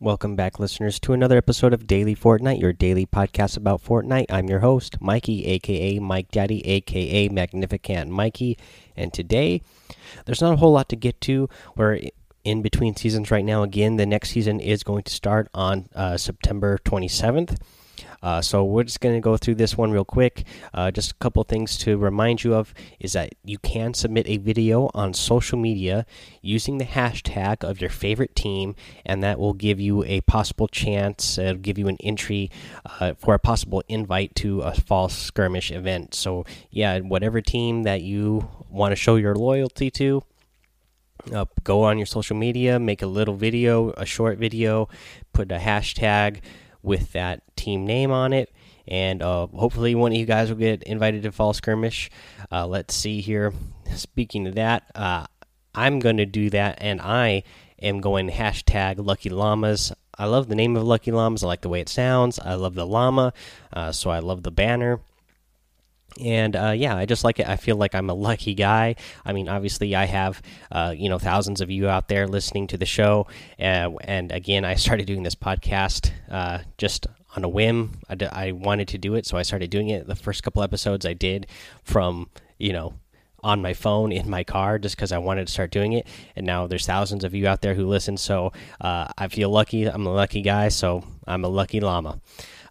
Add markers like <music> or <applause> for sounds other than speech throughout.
Welcome back, listeners, to another episode of Daily Fortnite, your daily podcast about Fortnite. I'm your host, Mikey, aka Mike Daddy, aka Magnificent Mikey. And today, there's not a whole lot to get to. We're in between seasons right now. Again, the next season is going to start on uh, September 27th. Uh, so we're just going to go through this one real quick. Uh, just a couple things to remind you of is that you can submit a video on social media using the hashtag of your favorite team, and that will give you a possible chance, uh, give you an entry uh, for a possible invite to a fall skirmish event. So yeah, whatever team that you want to show your loyalty to. Uh, go on your social media, make a little video, a short video, put a hashtag with that team name on it. And uh, hopefully, one of you guys will get invited to Fall Skirmish. Uh, let's see here. Speaking of that, uh, I'm going to do that, and I am going hashtag Lucky Llamas. I love the name of Lucky Llamas. I like the way it sounds. I love the llama, uh, so I love the banner and uh, yeah, I just like it. I feel like I'm a lucky guy. I mean, obviously, I have uh, you know thousands of you out there listening to the show, uh, and again, I started doing this podcast uh, just on a whim. I, I wanted to do it, so I started doing it. The first couple episodes I did from you know on my phone in my car just because I wanted to start doing it. And now there's thousands of you out there who listen. So uh, I feel lucky. I'm a lucky guy. So I'm a lucky llama.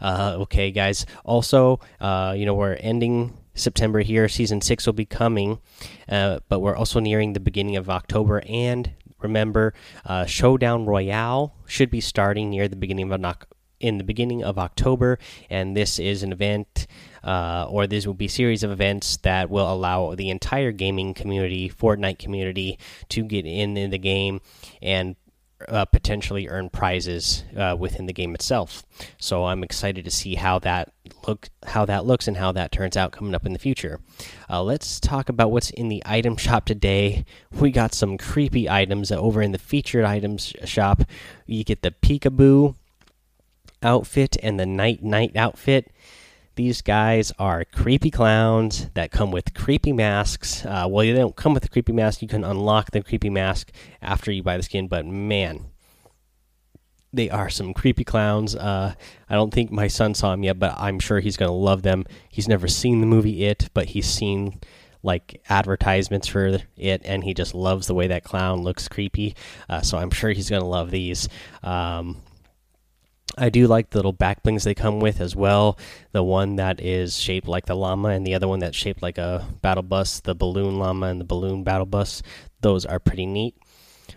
Uh, okay, guys. Also, uh, you know, we're ending September here. Season six will be coming, uh, but we're also nearing the beginning of October. And remember, uh, Showdown Royale should be starting near the beginning of in the beginning of October, and this is an event. Uh, or this will be a series of events that will allow the entire gaming community, Fortnite community, to get in, in the game and uh, potentially earn prizes uh, within the game itself. So I'm excited to see how that look how that looks and how that turns out coming up in the future. Uh, let's talk about what's in the item shop today. We got some creepy items over in the featured items shop. You get the peekaboo outfit and the Nite Nite outfit. These guys are creepy clowns that come with creepy masks. Uh, well, they don't come with a creepy mask. You can unlock the creepy mask after you buy the skin, but man, they are some creepy clowns. Uh, I don't think my son saw them yet, but I'm sure he's going to love them. He's never seen the movie It, but he's seen like advertisements for it, and he just loves the way that clown looks creepy. Uh, so I'm sure he's going to love these. Um, I do like the little back blings they come with as well. The one that is shaped like the llama, and the other one that's shaped like a battle bus, the balloon llama and the balloon battle bus. Those are pretty neat.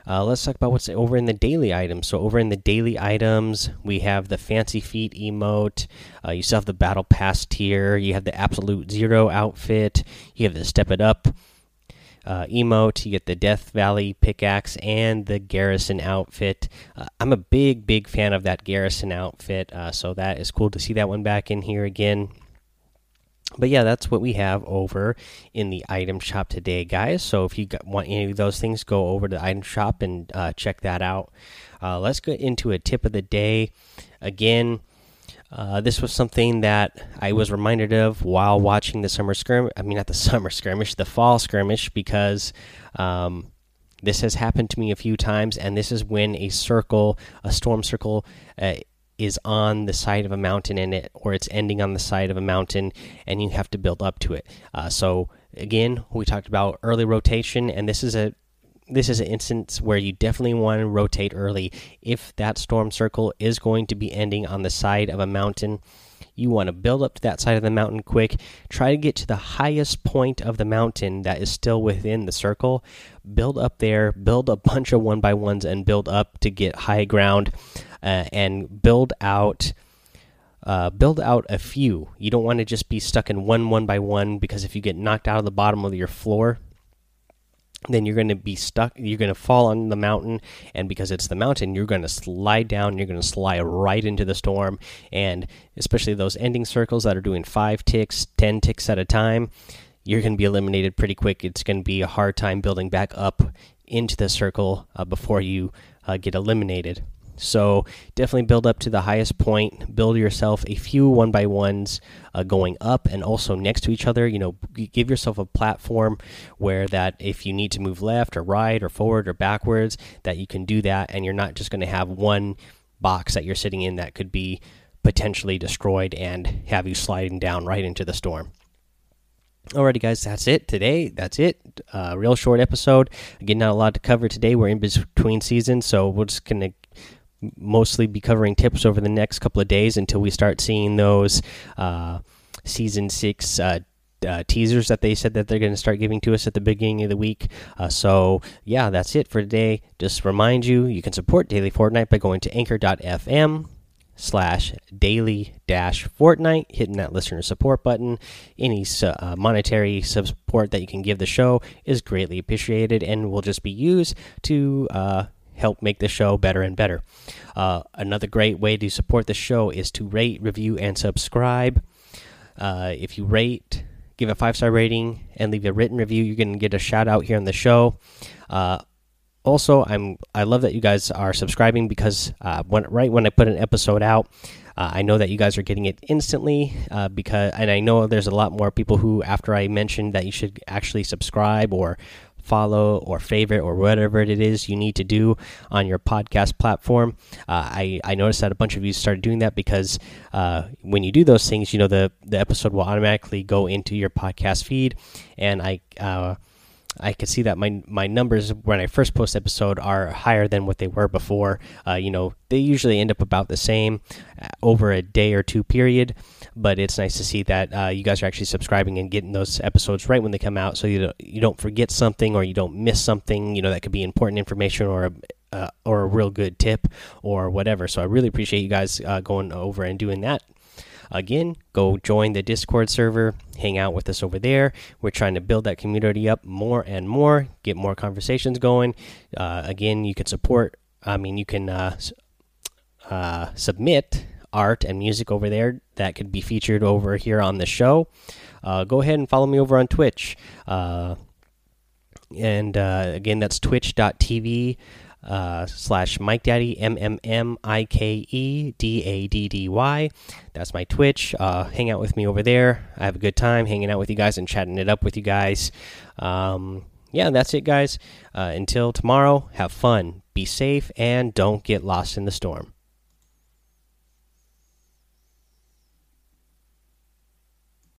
Uh, let's talk about what's over in the daily items. So, over in the daily items, we have the Fancy Feet emote. Uh, you still have the Battle Pass tier. You have the Absolute Zero outfit. You have the Step It Up uh, emote. You get the Death Valley pickaxe and the Garrison outfit. Uh, I'm a big, big fan of that Garrison outfit, uh, so that is cool to see that one back in here again. But yeah, that's what we have over in the item shop today, guys. So if you got, want any of those things, go over to the item shop and uh, check that out. Uh, let's get into a tip of the day. Again, uh, this was something that I was reminded of while watching the summer skirmish. I mean, not the <laughs> summer skirmish, the fall skirmish, because um, this has happened to me a few times, and this is when a circle, a storm circle, uh, is on the side of a mountain in it, or it's ending on the side of a mountain, and you have to build up to it. Uh, so again, we talked about early rotation, and this is a this is an instance where you definitely want to rotate early. If that storm circle is going to be ending on the side of a mountain, you want to build up to that side of the mountain quick. Try to get to the highest point of the mountain that is still within the circle. Build up there, build a bunch of one by ones, and build up to get high ground uh, and build out. Uh, build out a few. You don't want to just be stuck in one one by one because if you get knocked out of the bottom of your floor, then you're going to be stuck. You're going to fall on the mountain, and because it's the mountain, you're going to slide down. You're going to slide right into the storm, and especially those ending circles that are doing five ticks, ten ticks at a time, you're going to be eliminated pretty quick. It's going to be a hard time building back up into the circle uh, before you uh, get eliminated. So definitely build up to the highest point. Build yourself a few one by ones uh, going up and also next to each other. You know, give yourself a platform where that if you need to move left or right or forward or backwards, that you can do that, and you're not just going to have one box that you're sitting in that could be potentially destroyed and have you sliding down right into the storm. Alrighty, guys, that's it today. That's it. Uh, real short episode. Again, not a lot to cover today. We're in between seasons, so we're just gonna mostly be covering tips over the next couple of days until we start seeing those uh, season six uh, uh, teasers that they said that they're going to start giving to us at the beginning of the week. Uh, so, yeah, that's it for today. Just remind you, you can support Daily Fortnite by going to anchor.fm slash daily dash Fortnite, hitting that listener support button. Any uh, monetary support that you can give the show is greatly appreciated and will just be used to uh, help make the show better and better. Uh, another great way to support the show is to rate, review, and subscribe. Uh, if you rate, give a five star rating, and leave a written review, you can get a shout out here on the show. Uh, also, I'm I love that you guys are subscribing because uh, when right when I put an episode out, uh, I know that you guys are getting it instantly uh, because, and I know there's a lot more people who, after I mentioned that you should actually subscribe or follow or favorite or whatever it is you need to do on your podcast platform. Uh, I I noticed that a bunch of you started doing that because uh, when you do those things, you know the the episode will automatically go into your podcast feed, and I. Uh, I can see that my my numbers when I first post episode are higher than what they were before. Uh, you know, they usually end up about the same uh, over a day or two period, but it's nice to see that uh, you guys are actually subscribing and getting those episodes right when they come out, so you don't, you don't forget something or you don't miss something. You know, that could be important information or a uh, or a real good tip or whatever. So I really appreciate you guys uh, going over and doing that. Again, go join the Discord server, hang out with us over there. We're trying to build that community up more and more, get more conversations going. Uh, again, you can support, I mean, you can uh, uh, submit art and music over there that could be featured over here on the show. Uh, go ahead and follow me over on Twitch. Uh, and uh, again, that's twitch.tv uh, slash Mike Daddy M M M I K E D A D D Y. That's my Twitch. Uh, hang out with me over there. I have a good time hanging out with you guys and chatting it up with you guys. Um, yeah, that's it, guys. Uh, until tomorrow, have fun, be safe, and don't get lost in the storm.